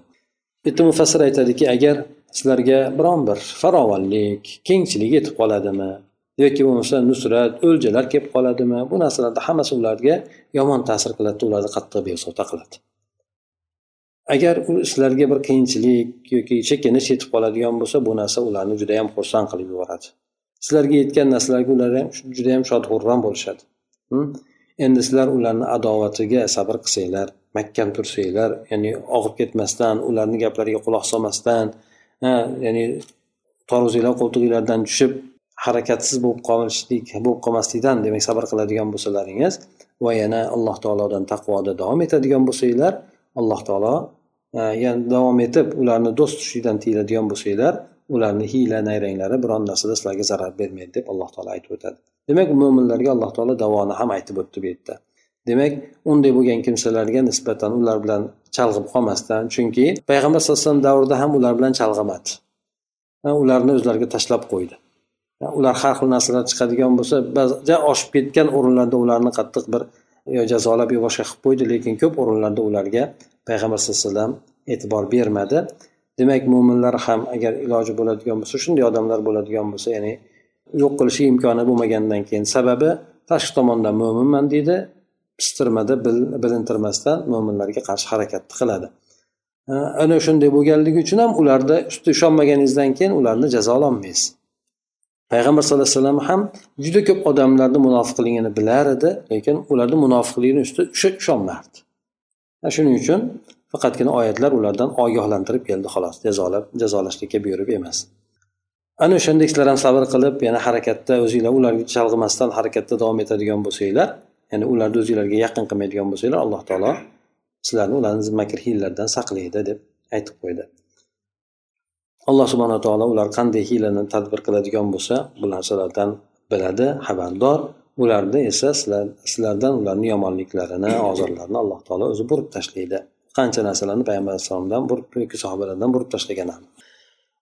بيت مفسر ايتادكي اگر سلرگا برام بر فراوانلیک کینچلیگ ایتیب قالادیمی یوکی بولمسا نصرت اولجلر کلیب قالادیمی بو نرسالرنی هممسی اولارگا یامان تاثیر قیلادی اولارنی قاتتیق بیوسوطا قیلادی agar u sizlarga bir qiyinchilik yoki chekinish yetib qoladigan bo'lsa bu narsa ularni juda yam xursand qilib yuboradi. Sizlarga yetgan narsalarga ular ham juda yam shod bo'lishadi. Hm? Endi sizlar ularni adovatiga sabr qilsanglar mahkam tursanglar ya'ni og'ib ketmasdan ularni gaplariga quloq solmasdan ya'ni toruzinglar qo'ltig'inglardan tushib harakatsiz bo'lib qolishlik bo'lib qolmaslikdan demak sabr qiladigan bo'lsalaringiz va yana alloh taolodan taqvoda davom etadigan bo'lsanglar alloh taolo yana davom etib ularni do'st tutishlikdan tiyiladigan bo'lsanglar ularni hiyla nayranglari biron narsada sizlarga zarar bermaydi deb alloh taolo aytib o'tadi. Demak mo'minlarga alloh taolo davoni ham aytib o'tdi bu yerda. Demak unday bo'lgan kimsalarga nisbatan ular bilan chalg'ib qolmasdan chunki payg'ambar sallallohu alayhi vasallam davrida ham ular bilan chalg'imadi ularni o'zlariga tashlab qo'ydi. Ular har xil narsalar chiqadigan bo'lsa ba'zi oshib ketgan o'rinlarda ularni qattiq bir yo jazolab yo boshqa qilib qo'ydi lekin ko'p o'rinlarda ularga payg'ambar sallallohu alayhi vasallam e'tibor bermadi. Demak mo'minlar ham agar iloji bo'ladigan bo'lsa shunday odamlar bo'ladigan bo'lsa ya'ni yo'q qilishi imkoni bo'lmagandan keyin sababi tashqi tomondan mo'minman deydi pistirmada bilintirmasdan mo'minlarga qarshi harakat qiladi. Ana shunday bo'lganligi uchun ham ularda ishonmaganingizdan keyin ularni jazololmaysiz payg'ambar sallallohu alayhi vasallam ham juda ko'p odamlarni munofiqligini bilar edi lekin ularni munofiqligini ustida ishonmardi shuning uchun faqatgina oyatlar ulardan ogohlantirib keldi xolos. Jazolab jazolashlikka buyurib emas. Ana o'shanda sizlar ham sabr qilib yana harakatda o'zinglar ularga chalg'imasdan harakatda davom etadigan bo'lsanglar ya'ni ularni o'zinglarga yaqin qilmaydigan bo'lsanglar alloh taolo sizlarni ularni makr hiylalardan saqlaydi deb aytib qo'ydi. Alloh subhanaa taolo ular qanday hiylani tadbir qiladigan bo'lsa bu narsalardan biladi xabardor ularni esa sizlar sizlardan ularni yomonliklarini ozorlarini alloh taolo o'zi burib tashlaydi. Qancha narsalarni payg'ambar alayhissalomdan burib yoki sahobalardan burib tashlagan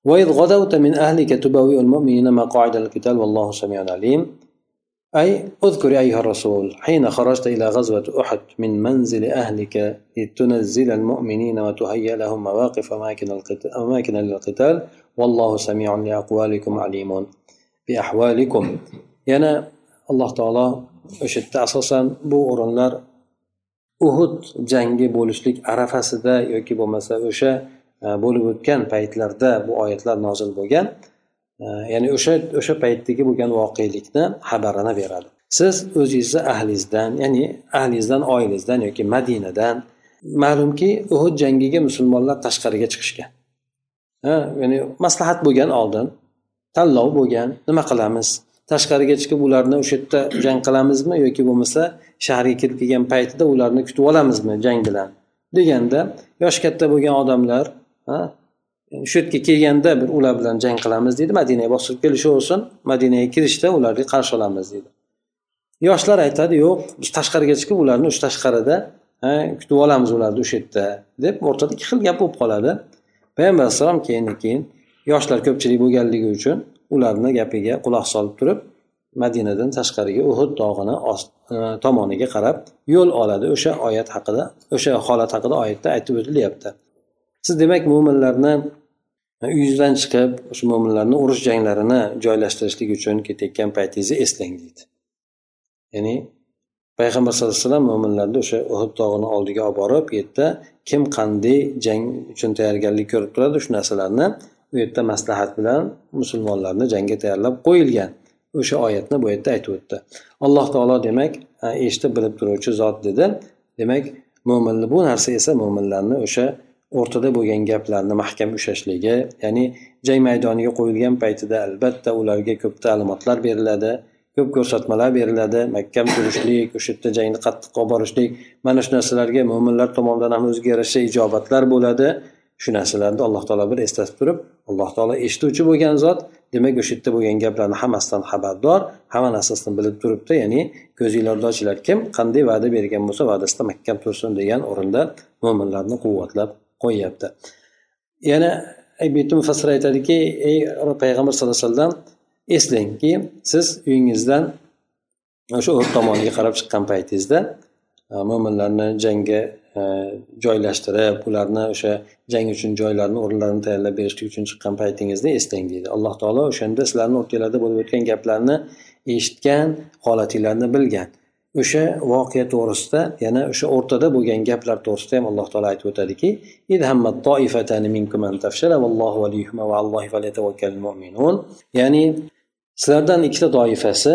وإذ غدوت من أهلك تبوئ المؤمنين مقاعد القتال والله سميع عليم أي اذكر أيها الرسول حين خرجت إلى غزوة أحد من منزل أهلك لتنزل المؤمنين وتهيئ لهم مواقف أماكن, القتال أماكن للقتال والله سميع لأقوالكم عليم بأحوالكم يعني alloh taolo o'sha yerda asosan bu o'rinlar uhud jangi bo'lishlik arafasida yoki bo'lmasa o'sha e, bo'lib o'tgan paytlarda bu oyatlar nozil bo'lgan. E, ya'ni o'sha o'sha paytdagi bo'lgan voqelikni xabarini beradi. Siz o'zingizni ahlingizdan ya'ni ahlingizdan oilangizdan yoki madinadan ma'lumki uhud jangiga musulmonlar tashqariga chiqishgan. Ya'ni maslahat bo'lgan oldin tanlov bo'lgan nima qilamiz? Tashqariga chiqib ularni o'sha yerda jang qilamizmi yoki bo'lmasa shaharga kirib kelgan paytida ularni kutib olamizmi jang bilan deganda yoshi katta bo'lgan odamlar shu yerga kelganda bir ular bilan jang qilamiz deydi madinaga bosib kelishaversin madinaga kirishda ularga qarshi olamiz deydi. Yoshlar aytadi yo'q biz tashqariga chiqib ularni o'sha tashqarida kutib olamiz ularni o'sha yerda deb o'rtada ikki xil gap bo'lib qoladi. Payg'ambar alayhissalom keyin keyin yoshlar ko'pchilik bo'lganligi uchun ularni gapiga quloq solib turib madinadan tashqariga uhud tog'ini e, tomoniga qarab yo'l oladi. O'sha oyat haqida o'sha holat haqida oyatda aytib o'tilyapti. Siz demak mo'minlarni e, uyingizdan chiqib o'sha mo'minlarni urush janglarini joylashtirishlik uchun ketayotgan paytingizni eslang deydi. Ya'ni payg'ambar sallallohu alayhi vasallam mo'minlarni o'sha uhud tog'ini oldiga olib borib u yerda kim qanday jang uchun tayyorgarlik ko'rib turadi shu narsalarni u yerda maslahat bilan musulmonlarni jangga tayyorlab qo'yilgan. O'sha oyatni bu yerda aytib o'tdi. Alloh taolo demak eshitib bilib turuvchi zot dedi. Demak mo'minni bu narsa esa mo'minlarni o'sha o'rtada bo'lgan gaplarni mahkam ushlashligi ya'ni jang maydoniga qo'yilgan paytida albatta ularga ko'p ta'limotlar beriladi ko'p ko'rsatmalar beriladi mahkam turishlik o'sha yerda jangni qattiq olib borishlik mana shu narsalarga mo'minlar tomonidan ham o'ziga yarasha ijobatlar bo'ladi. Shu narsalarni alloh taolo bir eslatib turib alloh taolo eshituvchi bo'lgan zot demak o'sha yerda bo'lgan gaplarni hammasidan xabardor hamma narsasini bilib turibdi ya'ni ko'zinglarni ochinglar. Kim qanday va'da bergan bo'lsa va'dasida mahkam tursin degan o'rinda mo'minlarni quvvatlab qo'yyapti. Yana bitta mufassir aytadiki ey payg'ambar sallallohu alayhi vasallam eslangki siz uyingizdan o'sha o'rt tomoniga qarab chiqqan paytingizda mo'minlarni jangga E, joylashtirib ularni o'sha jang uchun joylarni o'rinlarini tayyorlab berishlik uchun chiqqan paytingizni eslang deydi. Alloh taolo o'shanda sizlarni o'rtanglarda bo'lib o'tgan gaplarni eshitgan holatinglarni bilgan. O'sha voqea to'g'risida yana o'sha o'rtada bo'lgan gaplar to'g'risida ham alloh taolo aytib o'tadiki ya'ni sizlardan ikkita toifasi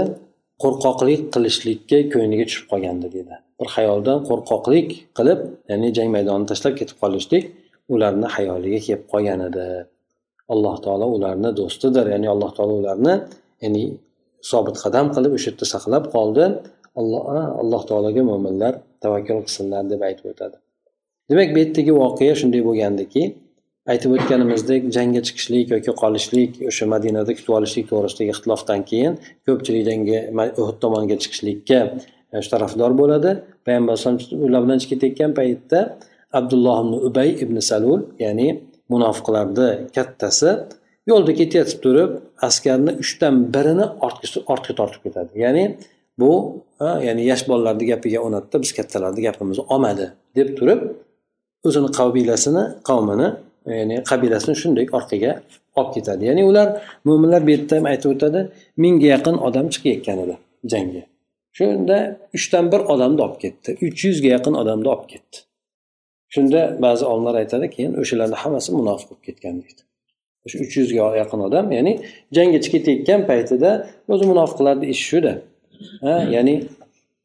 qo'rqoqlik qilishlikka ko'ngliga tushib qolgandi dedi bir xayoldan qo'rqoqlik qilib ya'ni jang maydonini tashlab ketib qolishlik ularni xayoliga kelib qolgan edi. Alloh taolo ularni do'stidir ya'ni alloh taolo ularni ya'ni sobit qadam qilib o'sha yerda saqlab qoldi. Alloh alloh taologa mo'minlar tavakkul qilsinlar deb aytib o'tadi. Demak bu yerdagi voqea shunday bo'lgandiki aytib o'tganimizdek jangga chiqishlik yoki qolishlik o'sha madinada kutib olishlik to'g'risidagi ixtilofdan keyin ko'pchilik jangga uhud tomoniga chiqishlikka tarafdor bo'ladi. Payg'ambar alayhisalom ular bilan chiqib ketayotgan paytda abdulloh ibn ubay ibn salul ya'ni munofiqlarni kattasi yo'lda ketayotib turib askarni uchdan birini ortga tortib ketadi. Ya'ni bu ya'ni yosh bolalarni gapiga o'natdi biz kattalarni gapimizni olmadi deb turib o'zini qabilasini qavmini ya'ni qabilasini shunday orqaga olib ketadi. Ya'ni ular mo'minlar bu yerda ham aytib o'tadi mingga yaqin odam chiqayotgan edi jangga. Shunda uchdan bir odamni olib ketdi. Uch yuzga yaqin odamni olib ketdi. Shunda ba'zi olimlar aytadi keyin o'shalarni hammasi munofiq bo'lib ketgan deydi. O'sha uch yuzga yaqin odam ya'ni jangga chiqib ketayotgan paytida o'zi munofiqlarni ishi shuda. Ya'ni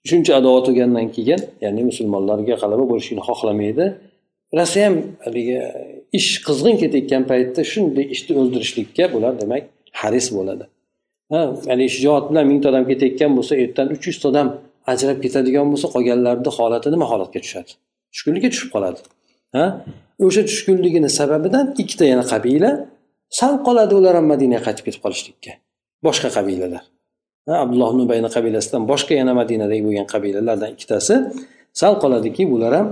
shuncha adovat bo'lgandan keyin ya'ni musulmonlarga g'alaba bo'lishini xohlamaydi. Rosa ham haligi ish qizg'in ketayotgan paytda shunday ishni o'ldirishlikka bular demak haris bo'ladi. Ya'ni shijoat bilan mingta odam ketayotgan bo'lsa ertadan uch yuzta odam ajrab ketadigan bo'lsa qolganlarni holati nima holatga tushadi? Tushkunlikka tushib qoladi. Ha? O'sha tushkunligini sababidan ikkita yana qabila sal qoladi ular ham madinaga qaytib ketib qolishlikka. Boshqa qabilalar. Abdulloh ibn ubayni qabilasidan boshqa yana madinadagi bo'lgan qabilalardan ikkitasi sal qoladiki bular ham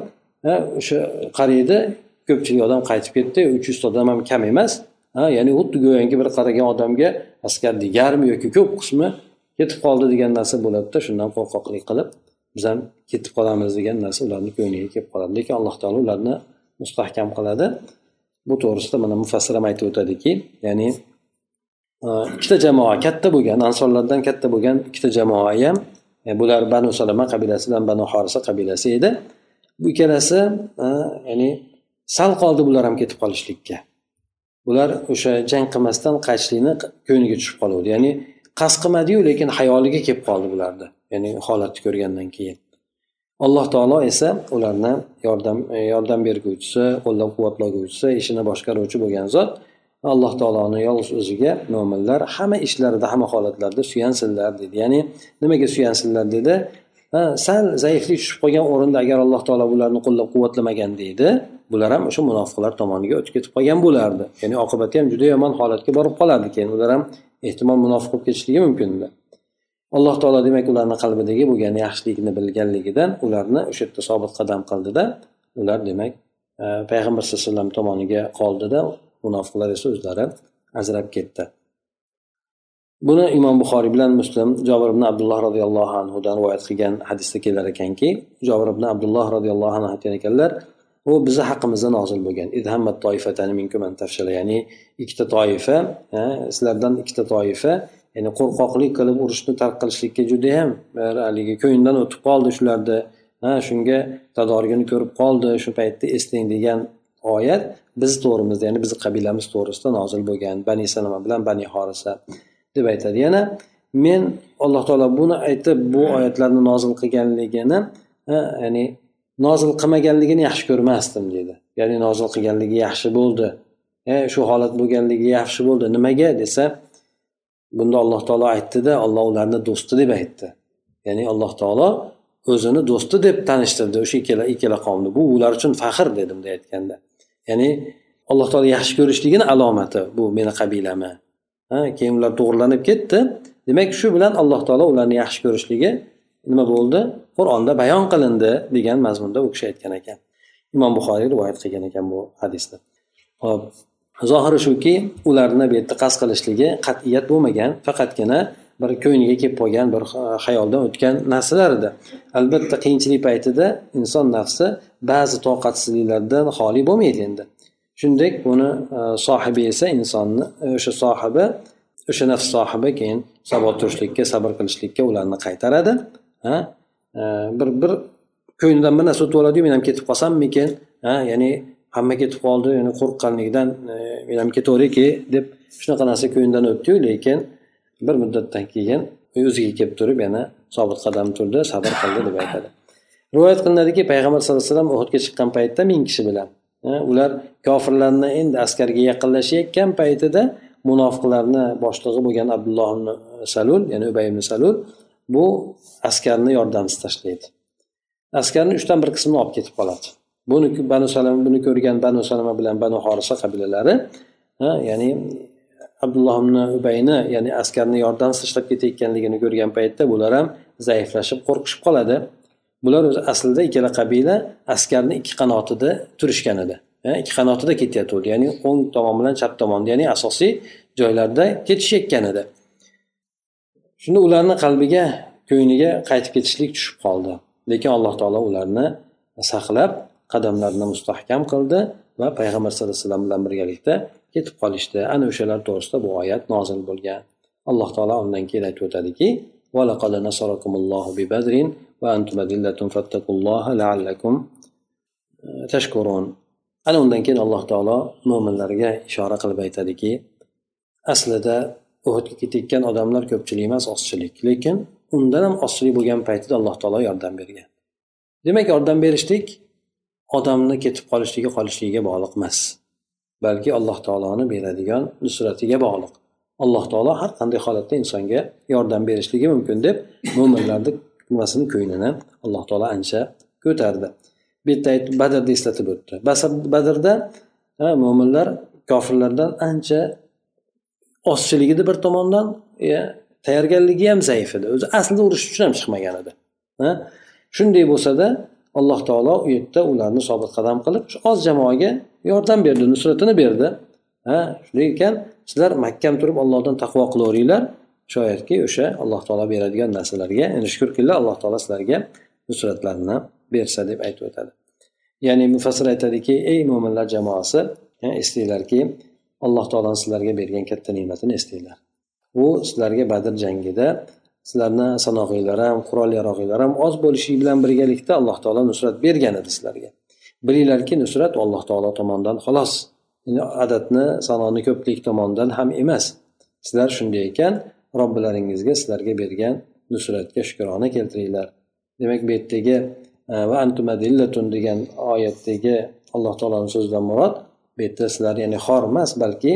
o'sha qariydi ko'pchilik odam qaytib ketdi uch yuzta odam ham kam emas. Ha ya'ni xuddi go'yoki bir qaragan odamga askarni yarmi yoki ko'p qismi ketib qoldi degan narsa bo'ladida shundan qo'rqoqlik qilib biz ham ketib qolamiz degan narsa ularni ko'ngliga kelib qoladi. Lekin alloh taolo ularni mustahkam qiladi. Bu to'g'risida mana mufassir ham aytib o'tadiki ya'ni e, ikkita jamoa katta bo'lgan ansorlardan katta bo'lgan ikkita jamoa ham e, bular banu salama qabilasidan banu horisa qabilasi edi. Bu ikkalasi e, ya'ni sal qoldi bular ham ketib qolishlikka. Bular o'sha jang qilmasdan qaytishlikni ko'ngliga tushib qoluvdi. Ya'ni qasd qilmadiyu lekin hayoliga kelib qoldi bularni. Ya'ni holatni ko'rgandan keyin. Alloh taolo esa ularni yordam e, yordam berguvchisi qo'llab quvvatlovchisi ishini boshqaruvchi bo'lgan zot alloh taoloni yolg'iz o'ziga mo'minlar hamma ishlarida hamma holatlarda suyansinlar dedi. Ya'ni nimaga suyansinlar dedi? Sal zaiflik tushib qolgan o'rinda agar alloh taolo bularni qo'llab quvvatlamagan deydi bular ham o'sha munofiqlar tomoniga o'tib ketib qolgan bo'lardi. Ya'ni oqibati ham juda yomon holatga borib qolardi. Keyin ular ham ehtimol munofiq bo'lib ketishligi mumkin edi alloh taolo demak ularni qalbidagi bo'lgan yaxshilikni bilganligidan ularni o'sha yerda sobit qadam qildida. Ular demak e, payg'ambar sallallohu alayhi vasallam tomoniga qoldida munofiqlar esa o'zlari ajrab ketdi. Buni imom buxoriy bilan muslim jobir ibn abdulloh roziyallohu anhudan rivoyat qilgan hadisda kelar ekanki jobir ibn abdulloh roziyallohu anhu aytgan ekanlar u bizni haqqimizda nozil bo'lgan. Ya'ni ikkita toifa sizlardan ikkita toifa ya'ni qo'rqoqlik qilib urushni tark qilishlikka judayam haligi ko'yindan o'tib qoldi shularni ha shunga tadorigini ko'rib qoldi shu paytda eslang degan oyat biz to'g'rimizda ya'ni bizni qabilamiz to'g'risida nozil bo'lgan bani salama bilan bani horisa deb aytadi. Yana men alloh taolo buni aytib bu oyatlarni nozil qilganligini ya'ni nozil qilmaganligini yaxshi ko'rmasdim deydi ya'ni nozil qilganligi yaxshi bo'ldi. E, shu holat bo'lganligi yaxshi bo'ldi. Nimaga desa bunda alloh taolo aytdida olloh ularni do'sti deb aytdi. Ya'ni alloh taolo o'zini do'sti deb tanishtirdi. O'sha ikkala ikkala qavmni. Bu ular uchun faxr dedi bunday aytganda. Ya'ni alloh taolo yaxshi ko'rishligini alomati bu meni qabilami ha keyin ular to'g'irlanib ketdi. Demak shu bilan alloh taolo ularni yaxshi ko'rishligi nima bo'ldi? Qur'onda bayon qilindi degan mazmunda u kishi aytgan ekan. Imom buxoriy rivoyat qilgan ekan bu hadisni. Hop zohiri shuki ularni bu yerda qasd qilishligi qat'iyat bo'lmagan faqatgina bir ko'ngliga kelib qolgan bir xayoldan o'tgan narsalar edi. Albatta qiyinchilik paytida inson nafsi ba'zi toqatsizliklardan xoli bo'lmaydi endi. Shuningdek buni e, sohibi esa insonni e, o'sha sohibi o'sha nafs sohibi keyin sabot turishlikka sabr qilishlikka ularni qaytaradi. Ha? Bir bir ko'nglidan bir narsa o'tib oladiyu men ham ketib qolsammikin ha? Ya'ni hamma ketib qoldi ya'ni qo'rqqanligidan men ham ketaverayki deb shunaqa narsa ko'nglidan o'tdiyu lekin bir muddatdan keyin o'ziga kelib turib yana sobit qadam turdi sabr qildi deb aytadi. Rivoyat qilinadiki payg'ambar sallallohu alayhi vasallam uhudga chiqqan paytda ming kishi bilan ular kofirlarni endi askarga yaqinlashayotgan paytida munofiqlarni boshlig'i bo'lgan abdulloh ibn salul ya'ni ubay ibn salul bu askarni yordamsiz tashlaydi. Askarni uchdan bir qismini olib ketib qoladi. Buni banu salama buni ko'rgan banu salama bilan banu horisa qabilalari ya'ni abdulloh ibn ubayni ya'ni askarni yordamsiz tashlab ketayotganligini ko'rgan paytda bular ham zaiflashib qo'rqishib qoladi. Bular o'zi aslida ikkala qabila askarni ikki qanotida turishgan edi. Ikki qanotida ketayotgandi ya'ni o'ng tomon bilan chap tomon ya'ni asosiy joylarda ketishayotgan edi. Shunda ularni qalbiga ko'ngliga qaytib ketishlik tushib qoldi. Lekin alloh taolo ularni saqlab qadamlarini mustahkam qildi va payg'ambar sallallohu alayhi vasallam bilan birgalikda ketib qolishdi. Ana o'shalar to'g'risida bu oyat nozil bo'lgan. Alloh taolo undan keyin aytib o'tadiki ana undan keyin alloh taolo mo'minlarga ishora qilib aytadiki aslida uhudga ketayotgan odamlar ko'pchilik emas ozchilik. Lekin undan ham ozchilik bo'lgan paytida alloh taolo yordam bergan. Demak yordam berishlik odamni ketib qolishligi qolishligiga bog'liq emas. Balki alloh taoloni beradigan nusratiga bog'liq. Alloh taolo har qanday holatda insonga yordam berishligi mumkin deb mo'minlarni nimasini ko'nglini alloh taolo ancha ko'tardi. Bu yerda badrni eslatib o'tdi. Badrda mo'minlar kofirlardan ancha ozchilik edi bir tomondan e, tayyorgarligi ham zaif edi. O'zi aslida urush uchun ham chiqmagan edi. Shunday bo'lsada alloh taolo u yerda ularni sobit qadam qilib shu oz jamoaga yordam berdi nusratini berdi. Ha? Shunday ekan sizlar mahkam turib allohdan taqvo qilaveringlar. Shoyatki o'sha alloh taolo beradigan narsalarga endi shukurkillah alloh taolo sizlarga nusratlarini bersa deb aytib o'tadi. Ya'ni mufassir aytadiki ey mo'minlar jamoasi eslanglarki alloh taoloni sizlarga bergan katta ne'matini eslanglar u sizlarga badr jangida sizlarni sanog'inglar ham qurol yarog'inglar ham oz bo'lishi bilan birgalikda alloh taolo nusrat bergan edi sizlarga. Bilinglarki nusrat alloh taolo tomonidan xolos. Adadni sanoni ko'plik tomonidan ham emas. Sizlar shunday ekan robbilaringizga sizlarga bergan nusratga shukrona keltiringlar. Demak bu yerdagi va antumadillatun degan oyatdagi alloh taoloni so'zidan murod bu yerda sizlar ya'ni xor emas balki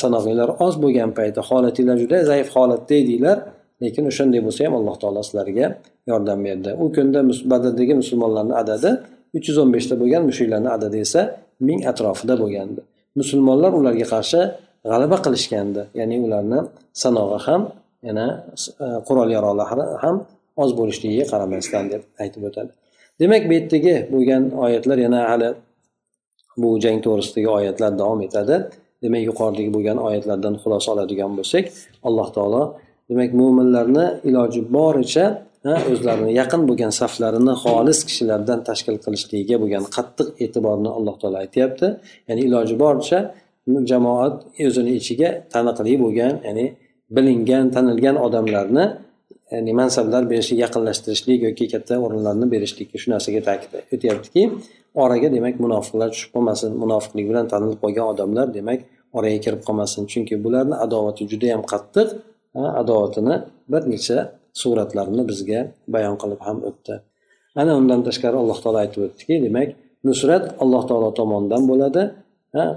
sanog'inglar oz bo'lgan paytda holatinglar juda zaif holatda edinglar lekin o'shanday bo'lsa ham alloh taolo sizlarga yordam berdi. U kunda badrdagi musulmonlarni adadi uch yuz o'n beshta bo'lgan mushuklarni adadi esa ming atrofida bo'lgandi. Musulmonlar ularga qarshi g'alaba qilishgandi ya'ni ularni sanog'i ham yana e, qurol yarog'lari ham oz bo'lishligiga qaramasdan deb aytib o'tadi. Demak bu yerdagi bo'lgan oyatlar yana hali bu jang to'g'risidagi oyatlar davom etadi. Demak yuqoridagi bo'lgan oyatlardan xulosa oladigan bo'lsak alloh taolo demak mo'minlarni iloji boricha o'zlarini yaqin bo'lgan saflarini xolis kishilardan tashkil qilishligiga bo'lgan qattiq e'tiborni alloh taolo aytyapti. Ya'ni iloji boricha jamoat o'zini ichiga taniqli bo'lgan ya'ni bilingan tanilgan odamlarni E, ya'ni mansablar berishlik yaqinlashtirishlik yoki katta o'rinlarni berishlikka shu narsaga ta'kid o'tyaptiki oraga demak munofiqlar tushib qolmasin munofiqlik bilan tanilib qolgan odamlar demak oraga kirib qolmasin. Chunki bularni adovati judayam qattiq adovatini bir necha suratlarini bizga bayon qilib ham o'tdi. Ana undan tashqari alloh taolo aytib o'tdiki demak nusrat alloh taolo tomonidan bo'ladi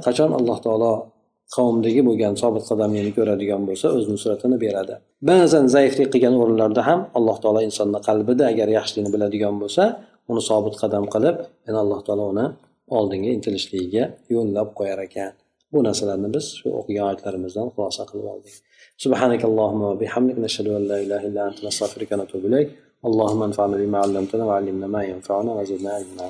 qachon alloh taolo qavmdagi bo'lgan sobit qadamiyni ko'radigan bo'lsa o'z nusratini beradi ba'zan zaiflik qilgan o'rinlarda ham alloh taolo insonni qalbida agar yaxshilikni biladigan bo'lsa uni sobit qadam qilib yana alloh taolo uni oldinga intilishligiga yo'llab qo'yar ekan bu narsalarni biz shu o'qigan oyatlarimizdan xulosa qilib oldik سبحانك اللهم وبحمدك نشهد أن لا إله إلا أنت نستغفرك ونتوب إليك اللهم انفعنا بما علمتنا وعلمنا ما ينفعنا وزدنا علما